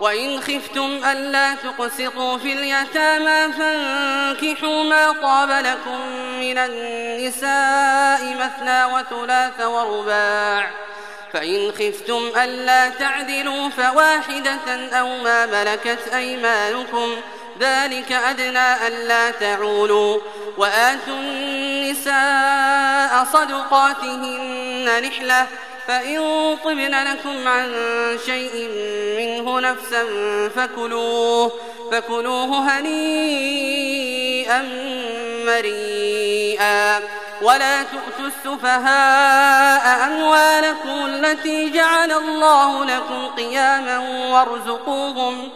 وإن خفتم ألا تقسطوا في اليتامى فانكحوا ما طاب لكم من النساء مثنى وثلاث ورباع فإن خفتم ألا تعدلوا فواحدة أو ما ملكت أيمانكم ذلك أدنى ألا تعولوا وآتوا النساء صدقاتهن نحلة فإن طبن لكم عن شيء منه نفسا فكلوه فكلوه هنيئا مريئا ولا تؤتوا السفهاء أموالكم التي جعل الله لكم قياما وارزقوهم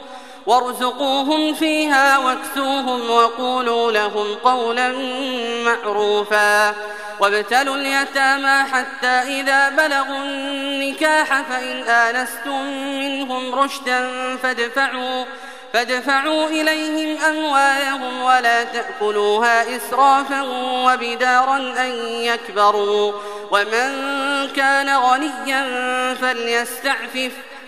وارزقوهم فيها واكسوهم وقولوا لهم قولا معروفا. وابتلوا اليتامى حتى إذا بلغوا النكاح فإن آنستم منهم رشدا فادفعوا فادفعوا إليهم أموالهم ولا تأكلوها إسرافا وبدارا أن يكبروا. ومن كان غنيا فليستعفف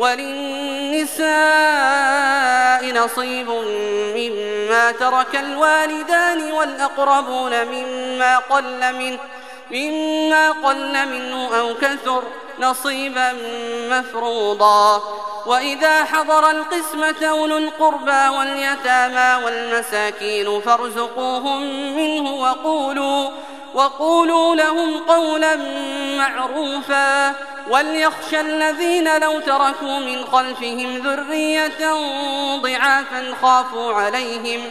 وللنساء نصيب مما ترك الوالدان والأقربون مما قل منه. مما قل منه أو كثر نصيبا مفروضا. وإذا حضر القسمة أولو القربى واليتامى والمساكين فارزقوهم منه وقولوا وقولوا لهم قولا معروفا. وليخشى الذين لو تركوا من خلفهم ذرية ضعافا خافوا عليهم.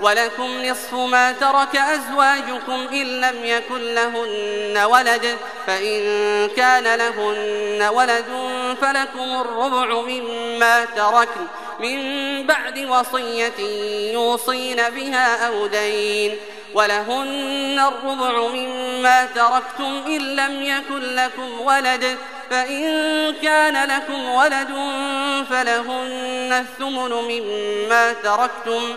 ولكم نصف ما ترك أزواجكم إن لم يكن لهن ولد فإن كان لهن ولد فلكم الربع مما تركن من بعد وصية يوصين بها أو دين ولهن الربع مما تركتم إن لم يكن لكم ولد فإن كان لكم ولد فلهن الثمن مما تركتم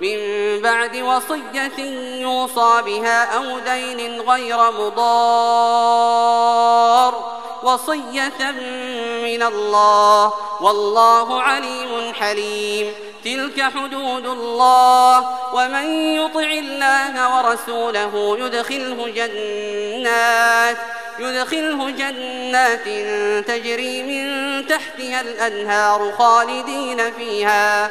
من بعد وصية يوصى بها أو دين غير مضار. وصية من الله والله عليم حليم. تلك حدود الله ومن يطع الله ورسوله يدخله جنات يدخله جنات تجري من تحتها الأنهار خالدين فيها.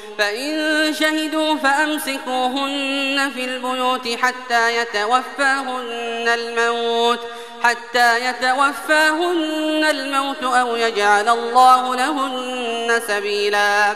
فإن شهدوا فأمسكوهن في البيوت حتى يتوفاهن الموت حتى يتوفاهن الموت أو يجعل الله لهن سبيلا.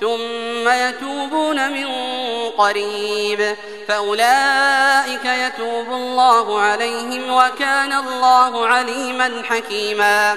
ثم يتوبون من قريب فأولئك يتوب الله عليهم وكان الله عليما حكيما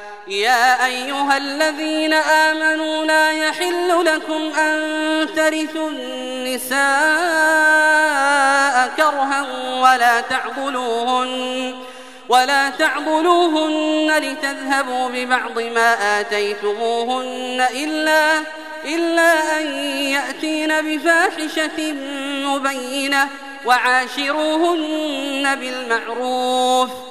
يا أيها الذين آمنوا لا يحل لكم أن ترثوا النساء كرها ولا تعضلوهن ولا تعضلوهن لتذهبوا ببعض ما آتيتموهن إلا, إلا أن يأتين بفاحشة مبينة وعاشروهن بالمعروف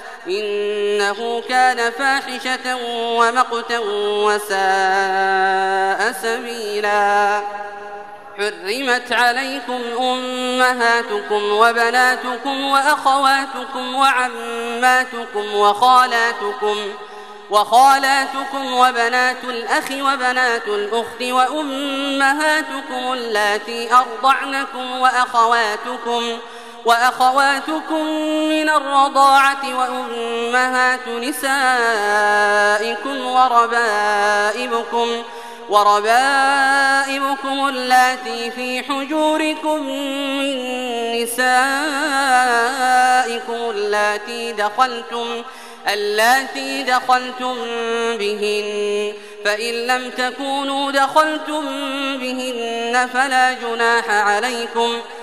إنه كان فاحشة ومقتا وساء سبيلا. حرمت عليكم أمهاتكم وبناتكم وأخواتكم وعماتكم وخالاتكم وخالاتكم وبنات الأخ وبنات الأخت وأمهاتكم اللاتي أرضعنكم وأخواتكم وأخواتكم من الرضاعة وأمهات نسائكم وربائبكم وربائبكم اللاتي في حجوركم من نسائكم اللاتي دخلتم اللاتي دخلتم بهن فإن لم تكونوا دخلتم بهن فلا جناح عليكم.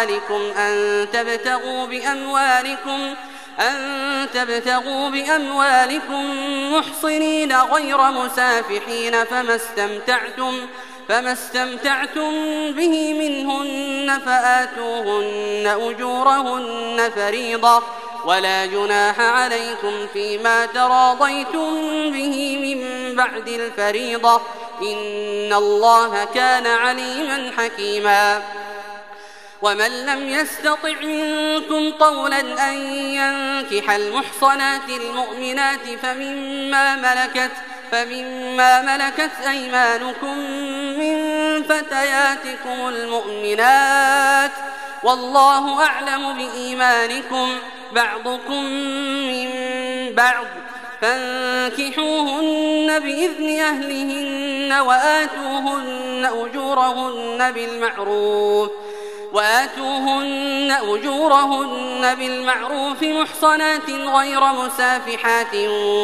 ذلكم أن تبتغوا بأموالكم أن تبتغوا بأموالكم محصنين غير مسافحين فما استمتعتم فما استمتعتم به منهن فآتوهن أجورهن فريضة ولا جناح عليكم فيما تراضيتم به من بعد الفريضة. إن الله كان عليما حكيما. ومن لم يستطع منكم طولا أن ينكح المحصنات المؤمنات فمما ملكت فمما ملكت أيمانكم من فتياتكم المؤمنات. والله أعلم بإيمانكم. بعضكم من بعض. فانكحوهن بإذن أهلهن وآتوهن أجورهن بالمعروف. وآتوهن أجورهن بالمعروف محصنات غير مسافحات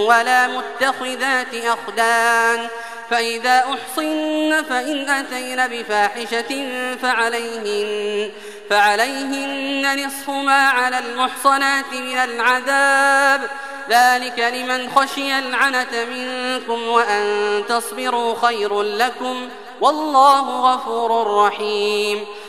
ولا متخذات أخدان فإذا أحصن فإن أتين بفاحشة فعليهن فعليهن نصف ما على المحصنات من العذاب. ذلك لمن خشي العنة منكم وأن تصبروا خير لكم. والله غفور رحيم.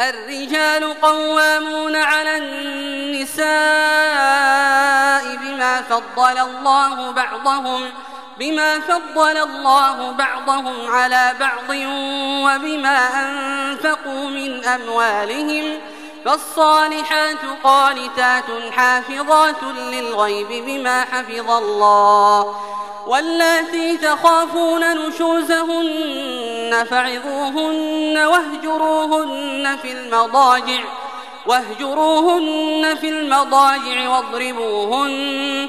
الرجال قوامون على النساء بما فضل الله بعضهم بما فضل الله بعضهم على بعض وبما أنفقوا من أموالهم. فالصالحات قانتات حافظات للغيب بما حفظ الله واللاتي تخافون نشوزهن فعظوهن واهجروهن في المضاجع واهجروهن في المضاجع واضربوهن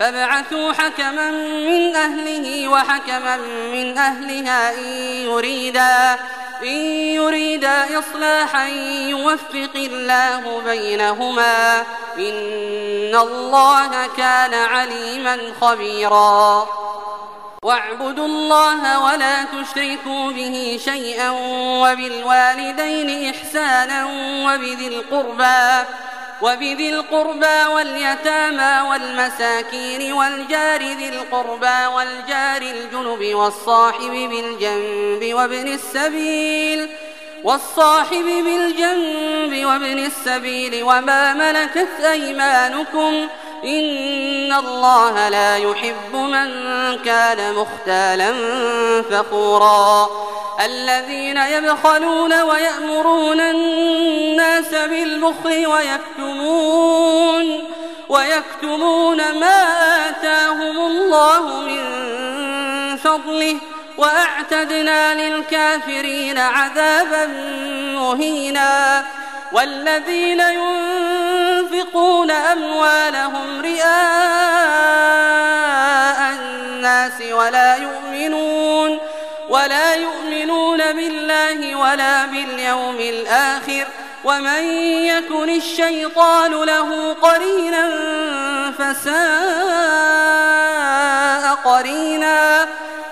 فابعثوا حكما من أهله وحكما من أهلها إن يريدا إن يريدا إصلاحا يوفق الله بينهما. إن الله كان عليما خبيرا. واعبدوا الله ولا تشركوا به شيئا وبالوالدين إحسانا وبذي القربى. وبذي القربى واليتامى والمساكين والجار ذي القربى والجار الجنب والصاحب بالجنب وابن السبيل والصاحب بالجنب وابن السبيل وما ملكت أيمانكم إن الله لا يحب من كان مختالا فخورا الذين يبخلون ويأمرون الناس بالبخل ويكتمون ويكتمون ما آتاهم الله من فضله وأعتدنا للكافرين عذابا مهينا. والذين ينفقون أموالهم رئاء الناس ولا يؤمنون ولا يؤمنون بالله ولا باليوم الآخر. ومن يكن الشيطان له قرينا فساء قرينا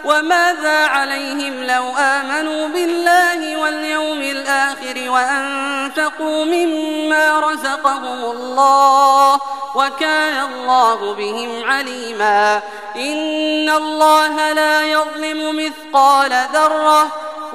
وماذا عليهم لو آمنوا بالله واليوم الآخر وأنفقوا مما رزقهم الله وكان الله بهم عليما إن الله لا يظلم مثقال ذرة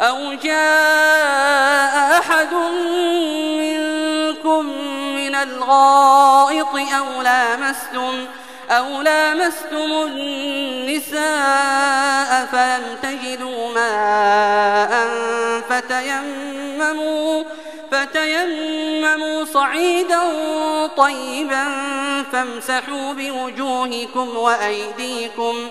أو جاء أحد منكم من الغائط أو لامستم أو لامستم النساء فلم تجدوا ماء فتيمموا فتيمموا صعيدا طيبا فامسحوا بوجوهكم وأيديكم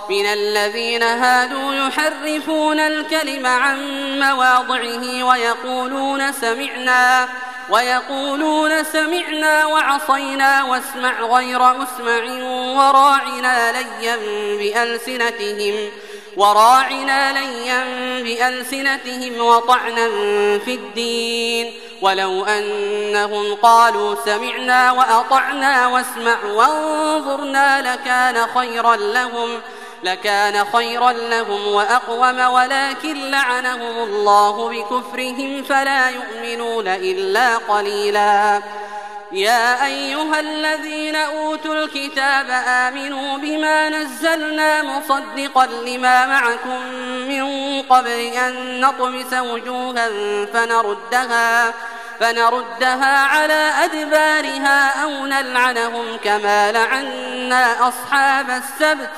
من الذين هادوا يحرفون الكلم عن مواضعه ويقولون سمعنا ويقولون سمعنا وعصينا واسمع غير مسمع وراعنا ليا بألسنتهم وراعنا ليا بألسنتهم وطعنا في الدين. ولو أنهم قالوا سمعنا وأطعنا واسمع وانظرنا لكان خيرا لهم لكان خيرا لهم وأقوم ولكن لعنهم الله بكفرهم فلا يؤمنون إلا قليلا. يا أيها الذين أوتوا الكتاب آمنوا بما نزلنا مصدقا لما معكم من قبل أن نطمس وجوها فنردها فنردها على أدبارها أو نلعنهم كما لعنا أصحاب السبت.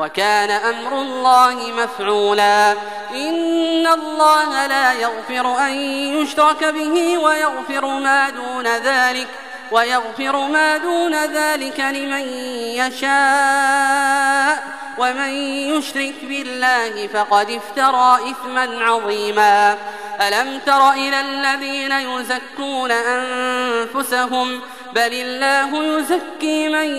وكان أمر الله مفعولا. إن الله لا يغفر أن يشرك به ويغفر ما دون ذلك ويغفر ما دون ذلك لمن يشاء ومن يشرك بالله فقد افترى إثما عظيما. ألم تر إلى الذين يزكون أنفسهم بل الله يزكي من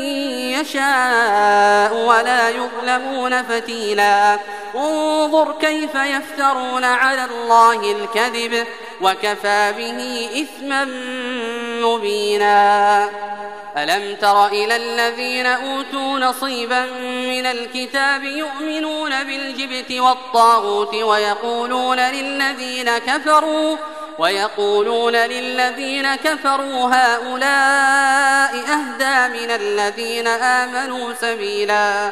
يشاء ولا يظلمون فتيلا. انظر كيف يفترون على الله الكذب. وكفى به إثما مبينا. ألم تر إلى الذين أوتوا نصيبا من الكتاب يؤمنون بالجبت والطاغوت ويقولون للذين كفروا ويقولون للذين كفروا هؤلاء أهدى من الذين آمنوا سبيلا.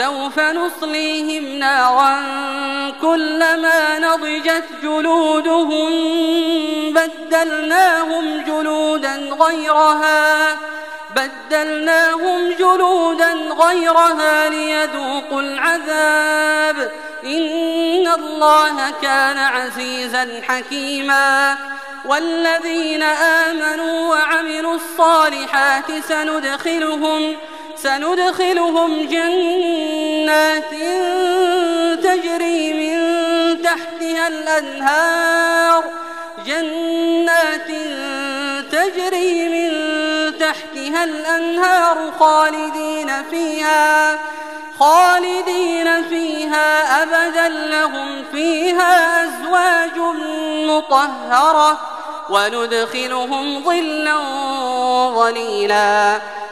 سوف نصليهم نارا كلما نضجت جلودهم بدلناهم جلودا غيرها بدلناهم جلودا غيرها ليذوقوا العذاب. إن الله كان عزيزا حكيما. والذين آمنوا وعملوا الصالحات سندخلهم سندخلهم جنات تجري من تحتها الأنهار. جنات تجري من تحتها الأنهار خالدين فيها خالدين فيها أبدا. لهم فيها أزواج مطهرة وندخلهم ظلا ظليلا.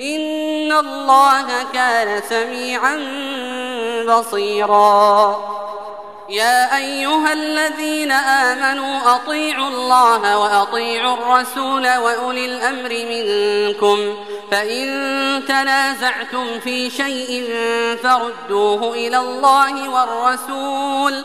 إن الله كان سميعا بصيرا. يا أيها الذين آمنوا أطيعوا الله وأطيعوا الرسول وأولي الأمر منكم. فإن تنازعتم في شيء فردوه إلى الله والرسول.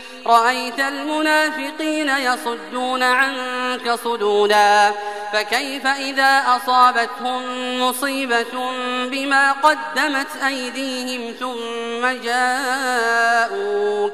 رأيت المنافقين يصدون عنك صدودا فكيف إذا أصابتهم مصيبة بما قدمت أيديهم ثم جاءوك؟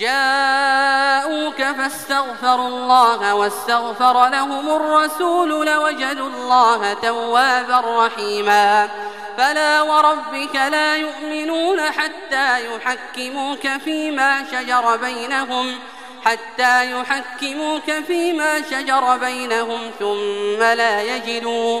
جاءوك فاستغفروا الله واستغفر لهم الرسول لوجدوا الله توابا رحيما. فلا وربك لا يؤمنون حتى يحكموك فيما شجر بينهم حتى يحكموك فيما شجر بينهم ثم لا يجدوا.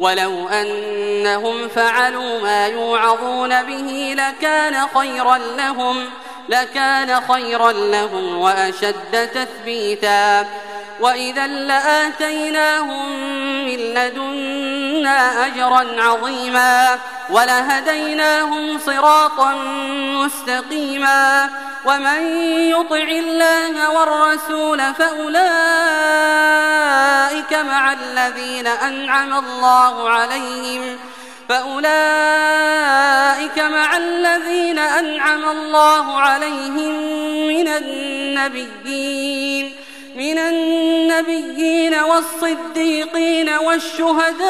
ولو أنهم فعلوا ما يوعظون به لكان خيرا لهم لكان خيرا لهم وأشد تثبيتا. وإذا لآتيناهم من لدنا أجرا عظيما ولهديناهم صراطا مستقيما ومن يطع الله والرسول فأولئك مع الذين أنعم الله عليهم فأولئك مع الذين أنعم الله عليهم من النبيين من النبيين والصديقين والشهداء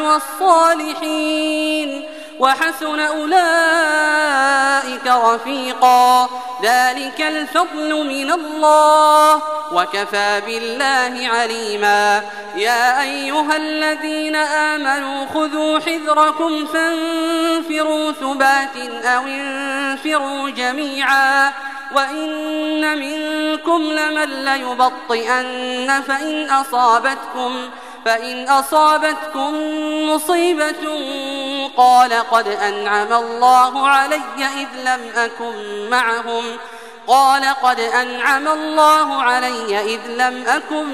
والصالحين وحسن أولئك رفيقا. ذلك الفضل من الله. وكفى بالله عليما. يا أيها الذين آمنوا خذوا حذركم فانفروا ثبات أو انفروا جميعا. وإن منكم لمن ليبطئن فإن أصابتكم فإن أصابتكم مصيبة قال قد أنعم الله علي إذ لم أكن معهم. قال قد أنعم الله علي إذ لم أكن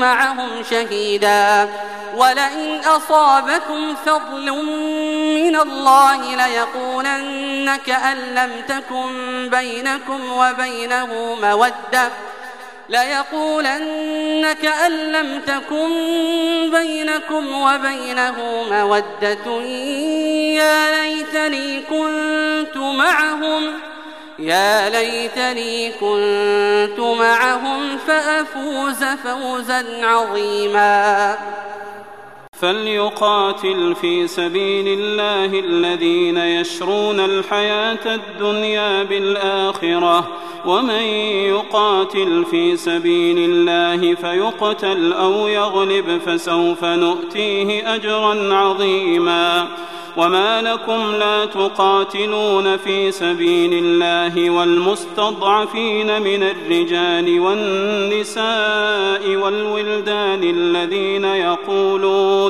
معهم شهيدا. ولئن أصابكم فضل من الله ليقولن كأن لم تكن بينكم وبينه مودة. ليقولن كأن لم تكن بينكم وبينه مودة. يا ليتني كنت معهم يا ليتني كنت معهم فأفوز فوزا عظيما. فليقاتل في سبيل الله الذين يشرون الحياة الدنيا بالآخرة. ومن يقاتل في سبيل الله فيقتل أو يغلب فسوف نؤتيه أجرا عظيما. وما لكم لا تقاتلون في سبيل الله والمستضعفين من الرجال والنساء والولدان الذين يقولون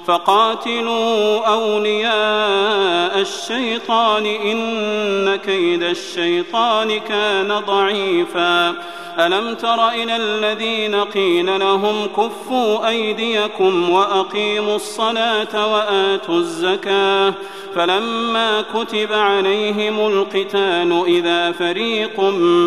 فقاتلوا أولياء الشيطان إن كيد الشيطان كان ضعيفا ألم تر إلى الذين قيل لهم كفوا أيديكم وأقيموا الصلاة وآتوا الزكاة فلما كتب عليهم القتال إذا فريق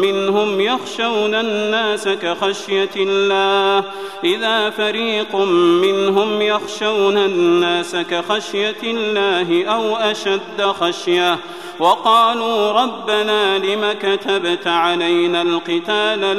منهم يخشون الناس كخشية الله إذا فريق منهم يخشون الناس كخشية الله أو أشد خشية وقالوا ربنا لم كتبت علينا القتال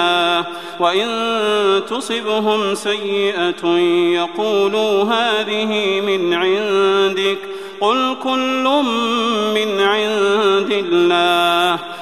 وإن تصبهم سيئة يقولوا هذه من عندك قل كل من عند الله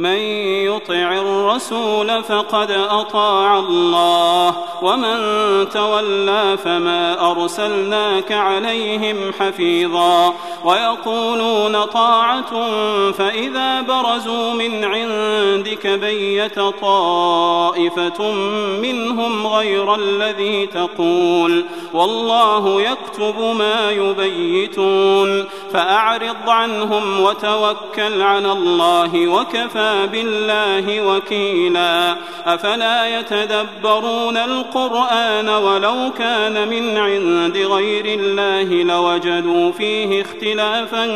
من يطع الرسول فقد أطاع الله ومن تولى فما أرسلناك عليهم حفيظا. ويقولون طاعة فإذا برزوا من عندك بيت طائفة منهم غير الذي تقول. والله يكتب ما يبيتون. فأعرض عنهم وتوكل على الله وكفى بالله وكيلا. أفلا يتدبرون القرآن ولو كان من عند غير الله لوجدوا فيه اختلافا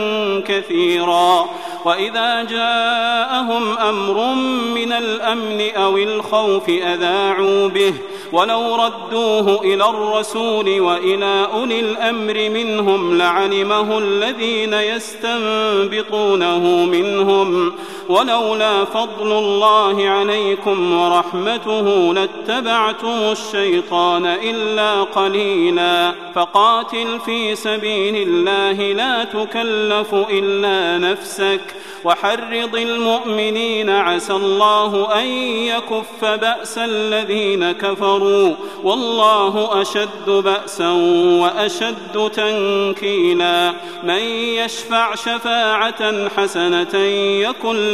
كثيرا. وإذا جاءهم أمر من الأمن أو الخوف أذاعوا به. ولو ردوه إلى الرسول وإلى أولي الأمر منهم لعلمه الذين يستنبطونه منهم. ولولا فضل الله عليكم ورحمته لاتبعتم الشيطان إلا قليلا فقاتل في سبيل الله لا تكلف إلا نفسك وحرض المؤمنين عسى الله أن يكف بأس الذين كفروا والله أشد بأسا وأشد تنكيلا من يشفع شفاعة حسنة يكن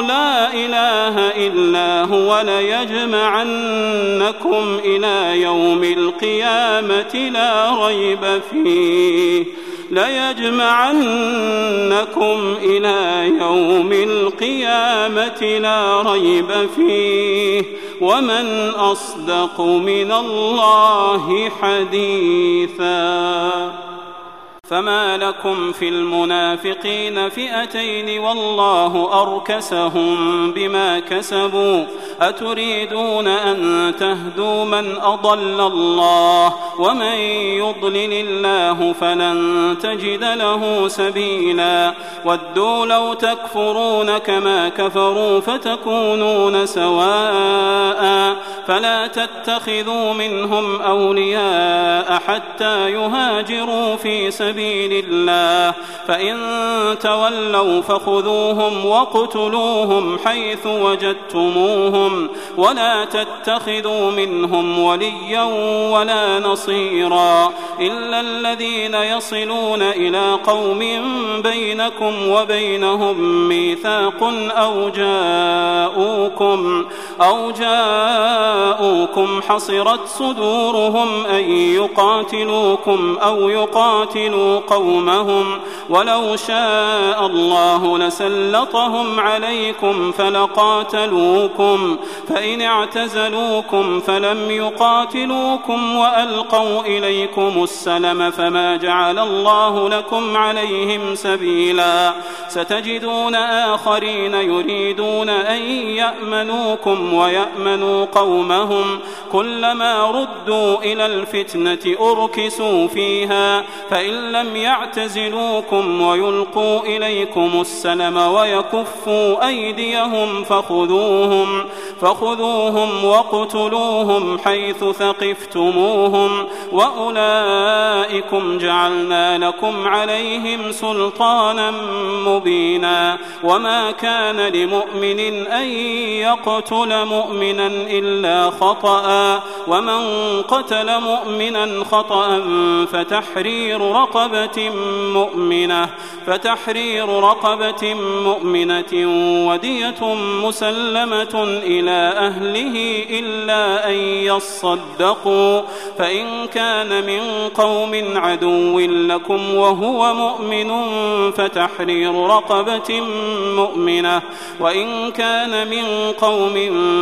لا إله إلا هو ليجمعنكم إلى يوم القيامة لا ريب فيه. ليجمعنكم إلى يوم القيامة لا ريب فيه. ومن أصدق من الله حديثاً. فما لكم في المنافقين فئتين والله أركسهم بما كسبوا أتريدون أن تهدوا من أضل الله ومن يضلل الله فلن تجد له سبيلا ودوا لو تكفرون كما كفروا فتكونون سواء فلا تتخذوا منهم أولياء حتى يهاجروا في سبيل الله فإن تولوا فخذوهم واقتلوهم حيث وجدتموهم ولا تتخذوا منهم وليا ولا نصيرا إلا الذين يصلون إلى قوم بينكم وبينهم ميثاق أو جاءوكم أو جاءوكم حصرت صدورهم أن يقاتلوكم أو يقاتلوا قومهم ولو شاء الله لسلطهم عليكم فلقاتلوكم فإن اعتزلوكم فلم يقاتلوكم وألقوا إليكم السلم فما جعل الله لكم عليهم سبيلا ستجدون آخرين يريدون أن يأمنوكم ويأمنوا قومهم كلما ردوا إلى الفتنة أركسوا فيها فإن لم يعتزلوكم ويلقوا إليكم السلم ويكفوا أيديهم فخذوهم فخذوهم واقتلوهم حيث ثقفتموهم وأولئكم جعلنا لكم عليهم سلطانا مبينا. وما كان لمؤمن أن يقتل مؤمنا إلا خطأ ومن قتل مؤمنا خطأ فتحرير رقبة مؤمنة فتحرير رقبة مؤمنة ودية مسلمة إلى أهله إلا أن يصدقوا. فإن كان من قوم عدو لكم وهو مؤمن فتحرير رقبة مؤمنة. وإن كان من قوم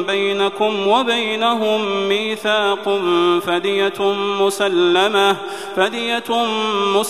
بينكم وبينهم ميثاق فدية مسلمة فدية مسلمة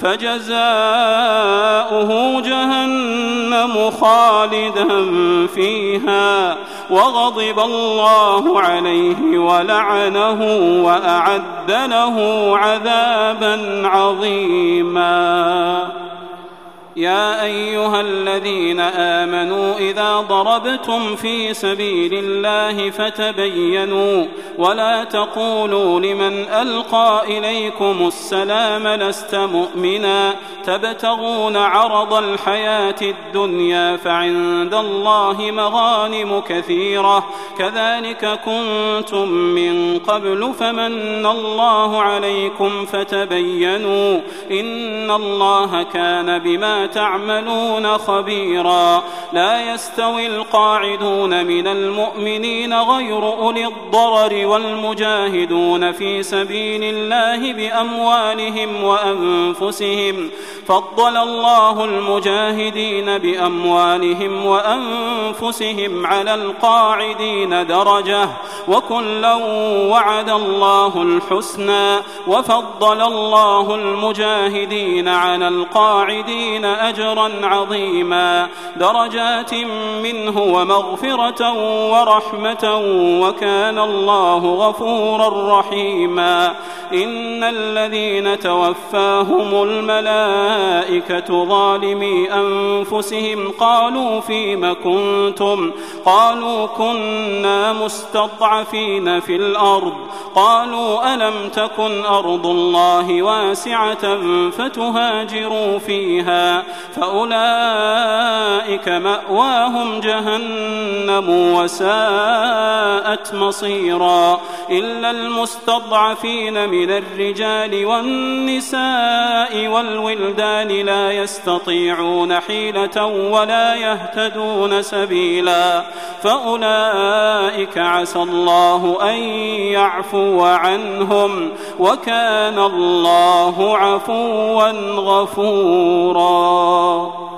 فجزاؤه جهنم خالدا فيها وغضب الله عليه ولعنه وأعد له عذابا عظيما يا أيها الذين آمنوا إذا ضربتم في سبيل الله فتبينوا ولا تقولوا لمن ألقى إليكم السلام لست مؤمنا تبتغون عرض الحياة الدنيا فعند الله مغانم كثيرة كذلك كنتم من قبل فمن الله عليكم فتبينوا إن الله كان بما تعملون خبيرا. لا يستوي القاعدون من المؤمنين غير أولي الضرر والمجاهدون في سبيل الله بأموالهم وأنفسهم. فضل الله المجاهدين بأموالهم وأنفسهم على القاعدين درجة. وكلا وعد الله الحسنى. وفضل الله المجاهدين على القاعدين أجرا عظيما. درجات منه ومغفرة ورحمة وكان الله غفورا رحيما. إن الذين توفاهم الملائكة ظالمي أنفسهم قالوا فيم كنتم؟ قالوا كنا مستضعفين في الأرض. قالوا ألم تكن أرض الله واسعة فتهاجروا فيها؟ فأولئك مأواهم جهنم وساءت مصيرا إلا المستضعفين من الرجال والنساء والولدان لا يستطيعون حيلة ولا يهتدون سبيلا فأولئك عسى الله أن يعفو عنهم وكان الله عفوا غفورا الله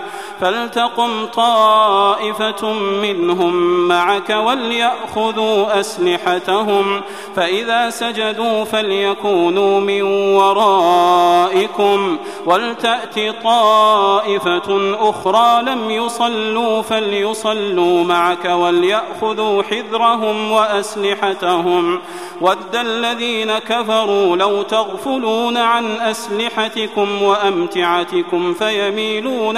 فلتقم طائفة منهم معك وليأخذوا أسلحتهم فإذا سجدوا فليكونوا من ورائكم. ولتأت طائفة أخرى لم يصلوا فليصلوا معك وليأخذوا حذرهم وأسلحتهم. ود الذين كفروا لو تغفلون عن أسلحتكم وأمتعتكم فيميلون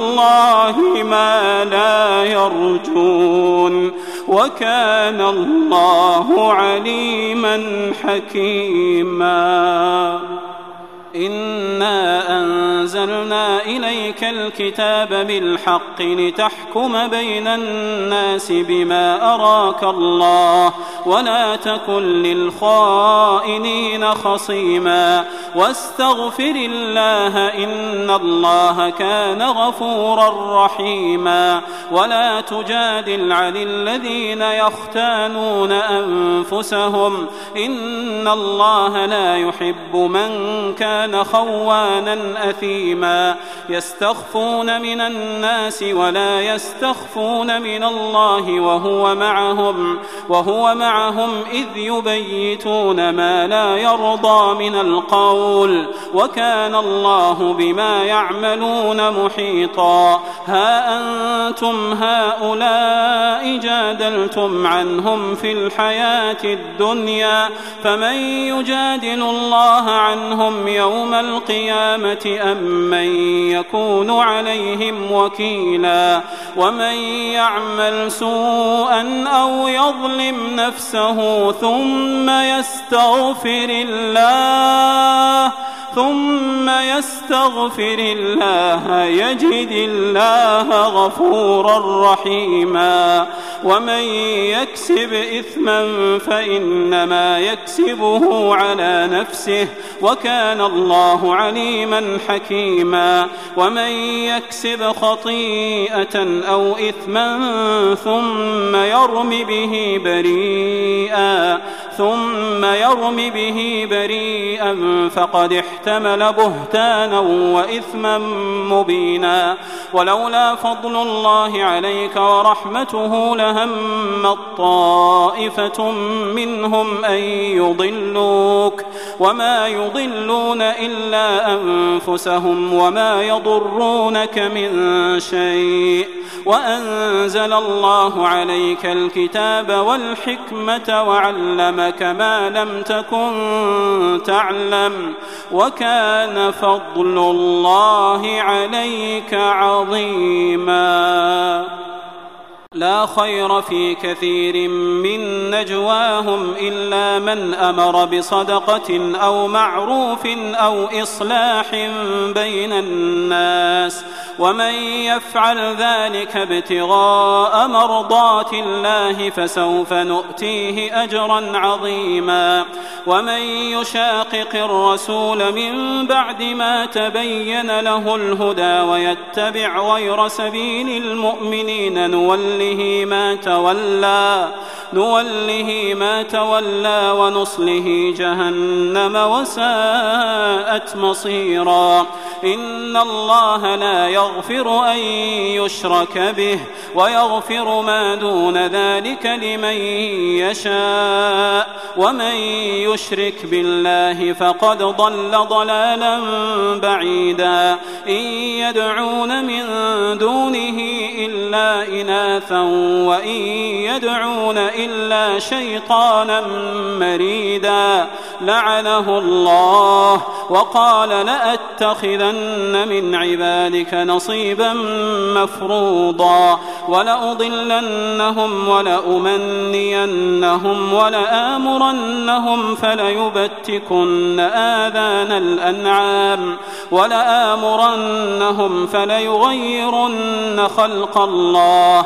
ما لا يرجون وكان الله عليما حكيما. إنا أنزلنا إليك الكتاب بالحق لتحكم بين الناس بما أراك الله ولا تكن للخائنين خصيما واستغفر الله إن الله كان غفورا رحيما ولا تجادل عن الذين يختانون أنفسهم إن الله لا يحب من كان خوانا أثيما يستخفون من الناس ولا يستخفون من الله وهو معهم وهو معهم إذ يبيتون ما لا يرضى من القول وكان الله بما يعملون محيطا ها أنتم هؤلاء جادلتم عنهم في الحياة الدنيا فمن يجادل الله عنهم يوم القيامة أم من يكون عليهم وكيلا ومن يعمل سوءا أو يظلم نفسه ثم يستغفر الله. ثم يستغفر الله يجد الله غفورا رحيما. ومن يكسب إثما فإنما يكسبه على نفسه وكان الله عليما حكيما. ومن يكسب خطيئة أو إثما ثم يرم به بريئا ثم يرم به بريئا فقد احتمل بهتانا وإثما مبينا. ولولا فضل الله عليك ورحمته لهم الطائفة منهم أن يضلوك. وما يضلون إلا أنفسهم وما يضرونك من شيء. وأنزل الله عليك الكتاب والحكمة وعلمك ما لم تكن تعلم. وكان فضل الله عليك عظيما. لا خير في كثير من نجواهم إلا من أمر بصدقة أو معروف أو إصلاح بين الناس ومن يفعل ذلك ابتغاء مرضات الله فسوف نؤتيه أجرا عظيما ومن يشاقق الرسول من بعد ما تبين له الهدى ويتبع غير سبيل المؤمنين نوله ما تولى نوله ما تولى ونصله جهنم وساءت مصيرا. إن الله لا يغفر أن يشرك به ويغفر ما دون ذلك لمن يشاء. ومن يشرك بالله فقد ضل ضلالا بعيدا. إن يدعون من دونه إلا إناثا وإن يدعون إلا شيطانا مريدا. لعنه الله وقال لأتخذن من عبادك نصيبا مفروضا. ولأضلنهم ولأمنينهم ولآمرنهم فليبتكن آذان الأنعام. ولآمرنهم فليغيرن خلق الله.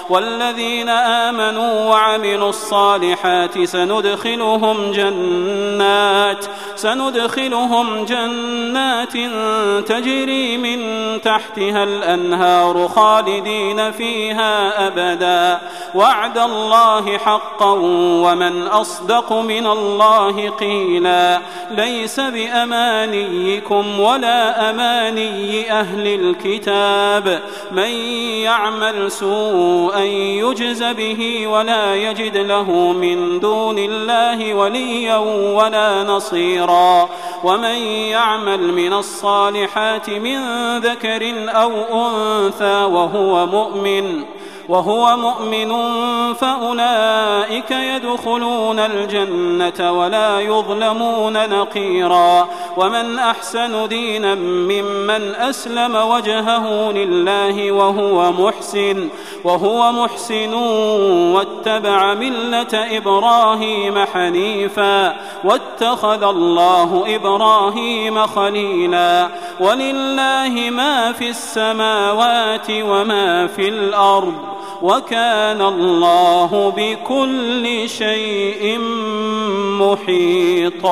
والذين آمنوا وعملوا الصالحات سندخلهم جنات سندخلهم جنات تجري من تحتها الأنهار خالدين فيها أبدا. وعد الله حقا ومن أصدق من الله قيلا. ليس بأمانيكم ولا أماني أهل الكتاب. من يعمل سوءا يجز به ولا يجد له من دون الله وليا ولا نصيرا. ومن يعمل من الصالحات من ذكر أو أنثى وهو مؤمن وهو مؤمن فأولئك يدخلون الجنة ولا يظلمون نقيرا ومن أحسن دينا ممن أسلم وجهه لله وهو محسن وهو محسن واتبع ملة إبراهيم حنيفا واتخذ الله إبراهيم خليلا ولله ما في السماوات وما في الأرض وكان الله بكل شيء محيطا.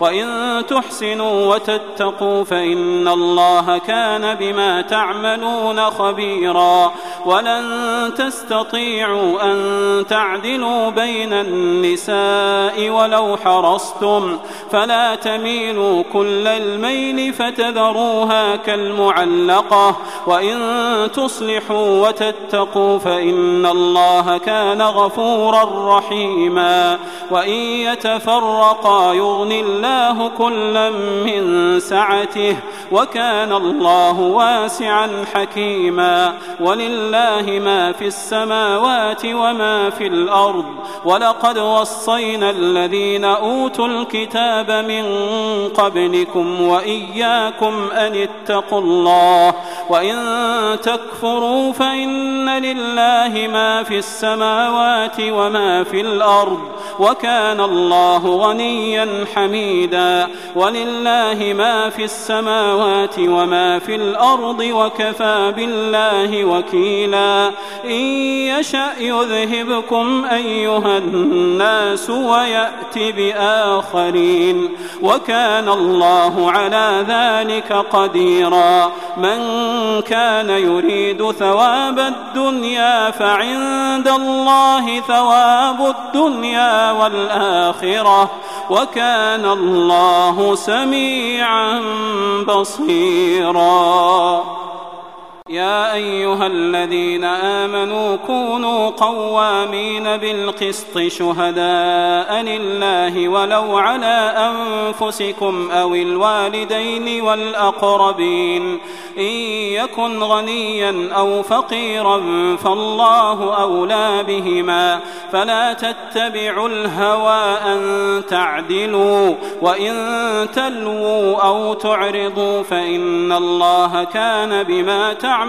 وإن تحسنوا وتتقوا فإن الله كان بما تعملون خبيرا ولن تستطيعوا أن تعدلوا بين النساء ولو حرصتم فلا تميلوا كل الميل فتذروها كالمعلقة وإن تصلحوا وتتقوا فإن الله كان غفورا رحيما وإن يتفرقا يغني الله كلا من سعته وكان الله واسعا حكيما ولله ما في السماوات وما في الأرض ولقد وصينا الذين أوتوا الكتاب من قبلكم وإياكم أن اتقوا الله وإن تكفروا فإن لله ما في السماوات وما في الأرض وكان الله غنيا حميدا ولله ما في السماوات وما في الأرض وكفى بالله وكيلا. إن يشأ يذهبكم أيها الناس ويأت بآخرين. وكان الله على ذلك قديرا. من كان يريد ثواب الدنيا فعند الله ثواب الدنيا والآخرة. وكان الله سميعا بصيرا. يا أيها الذين آمنوا كونوا قوامين بالقسط شهداء لله ولو على أنفسكم أو الوالدين والأقربين. إن يكن غنيا أو فقيرا فالله أولى بهما. فلا تتبعوا الهوى أن تعدلوا. وإن تلووا أو تعرضوا فإن الله كان بما تعملون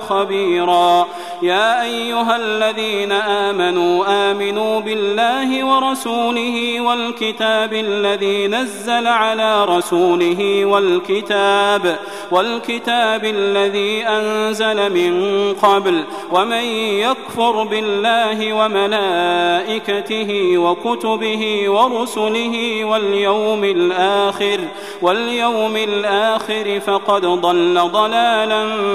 خبيرا. يا أيها الذين آمنوا آمنوا بالله ورسوله والكتاب الذي نزل على رسوله والكتاب والكتاب الذي أنزل من قبل ومن يكفر بالله وملائكته وكتبه ورسله واليوم الآخر واليوم الآخر فقد ضل ضلالا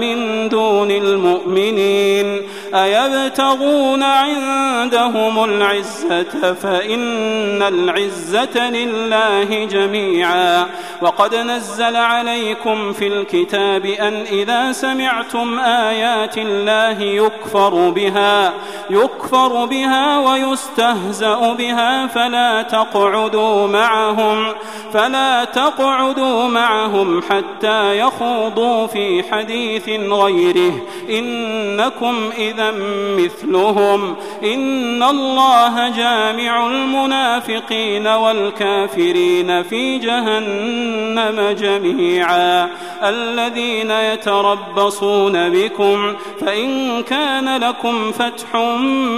من دون المؤمنين أيبتغون عندهم العزة فإن العزة لله جميعا. وقد نزل عليكم في الكتاب أن إذا سمعتم آيات الله يكفر بها يكفر بها ويستهزأ بها فلا تقعدوا معهم فلا تقعدوا معهم حتى يخوضوا في حديث غيره. إنكم إذا مثلهم إن الله جامع المنافقين والكافرين في جهنم جميعا. الذين يتربصون بكم فإن كان لكم فتح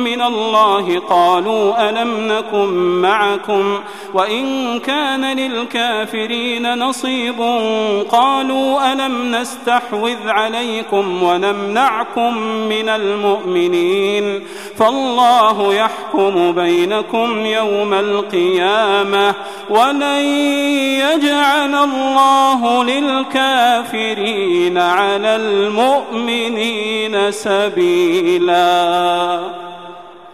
من الله قالوا ألم نكن معكم وإن كان للكافرين نصيب قالوا ألم نستحوذ عليكم ونمنعكم من المؤمنين. فالله يحكم بينكم يوم القيامة ولن يجعل الله للكافرين على المؤمنين سبيلاً.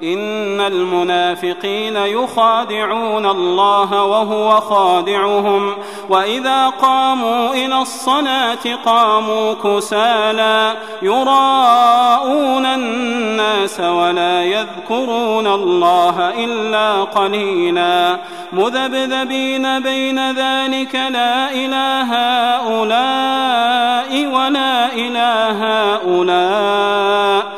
إن المنافقين يخادعون الله وهو خادعهم. وإذا قاموا إلى الصلاة قاموا كسالى يراءون الناس ولا يذكرون الله إلا قليلا. مذبذبين بين ذلك لا إله هؤلاء ولا إله هؤلاء.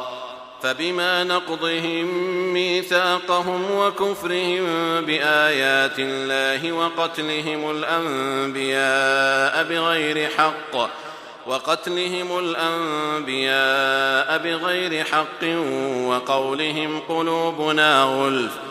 فبما نقضهم ميثاقهم وكفرهم بآيات الله وقتلهم الأنبياء بغير حق وقتلهم الأنبياء بغير حق وقولهم قلوبنا غلف.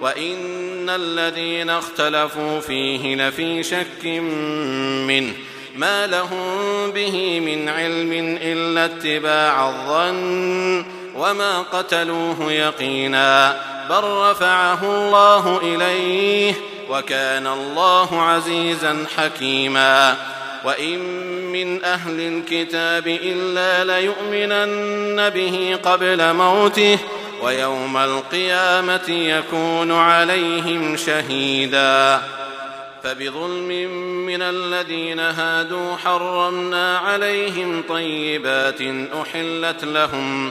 وإن الذين اختلفوا فيه لفي شك منه ما لهم به من علم إلا اتباع الظن وما قتلوه يقينا بل رفعه الله إليه وكان الله عزيزا حكيما وإن من أهل الكتاب إلا ليؤمنن به قبل موته ويوم القيامة يكون عليهم شهيدا. فبظلم من الذين هادوا حرمنا عليهم طيبات أحلت لهم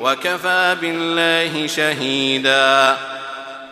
وكفى بالله شهيداً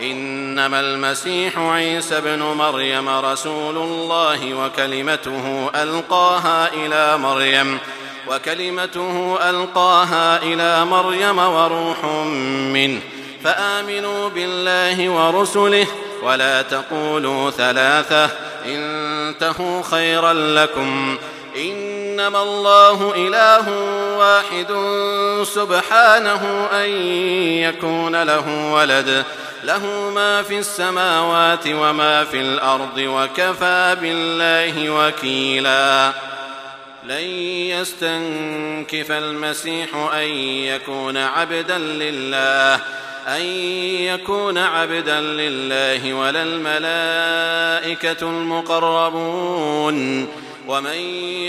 إنما المسيح عيسى ابن مريم رسول الله وكلمته ألقاها إلى مريم وكلمته ألقاها إلى مريم وروح منه. فآمنوا بالله ورسله ولا تقولوا ثلاثة انتهوا خيرا لكم. إنما الله إله واحد سبحانه أن يكون له ولد. له ما في السماوات وما في الأرض وكفى بالله وكيلا. لن يستنكف المسيح أن يكون عبدا لله أن يكون عبدا لله ولا الملائكة المقربون. ومن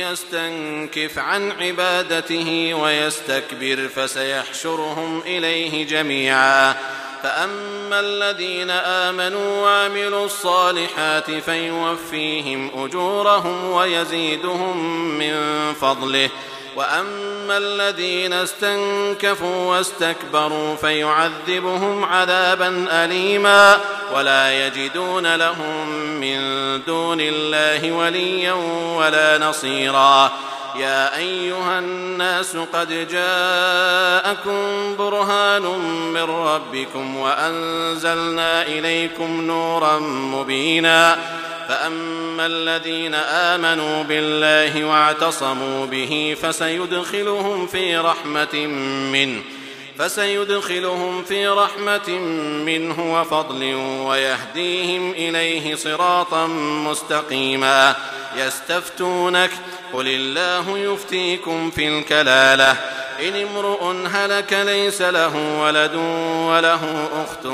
يستنكف عن عبادته ويستكبر فسيحشرهم إليه جميعا. فأما الذين آمنوا وعملوا الصالحات فيوفيهم أجورهم ويزيدهم من فضله. وأما الذين استنكفوا واستكبروا فيعذبهم عذابا أليما ولا يجدون لهم من دون الله وليا ولا نصيرا يا أيها الناس قد جاءكم برهان من ربكم وأنزلنا إليكم نورا مبينا فأما الذين آمنوا بالله واعتصموا به فسيدخلهم في رحمة منه فسيدخلهم في رحمة منه وفضل ويهديهم إليه صراطا مستقيما. يستفتونك قل الله يفتيكم في الكلالة. إن امرؤ هلك ليس له ولد وله أخت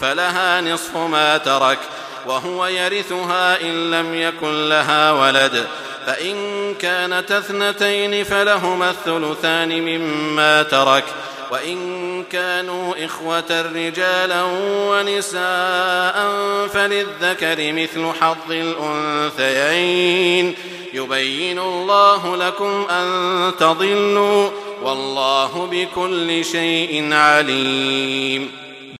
فلها نصف ما ترك. وهو يرثها إن لم يكن لها ولد. فإن كانت اثنتين فلهما الثلثان مما ترك. وإن كانوا إخوة رجالا ونساء فللذكر مثل حظ الأنثيين. يبين الله لكم أن تضلوا والله بكل شيء عليم.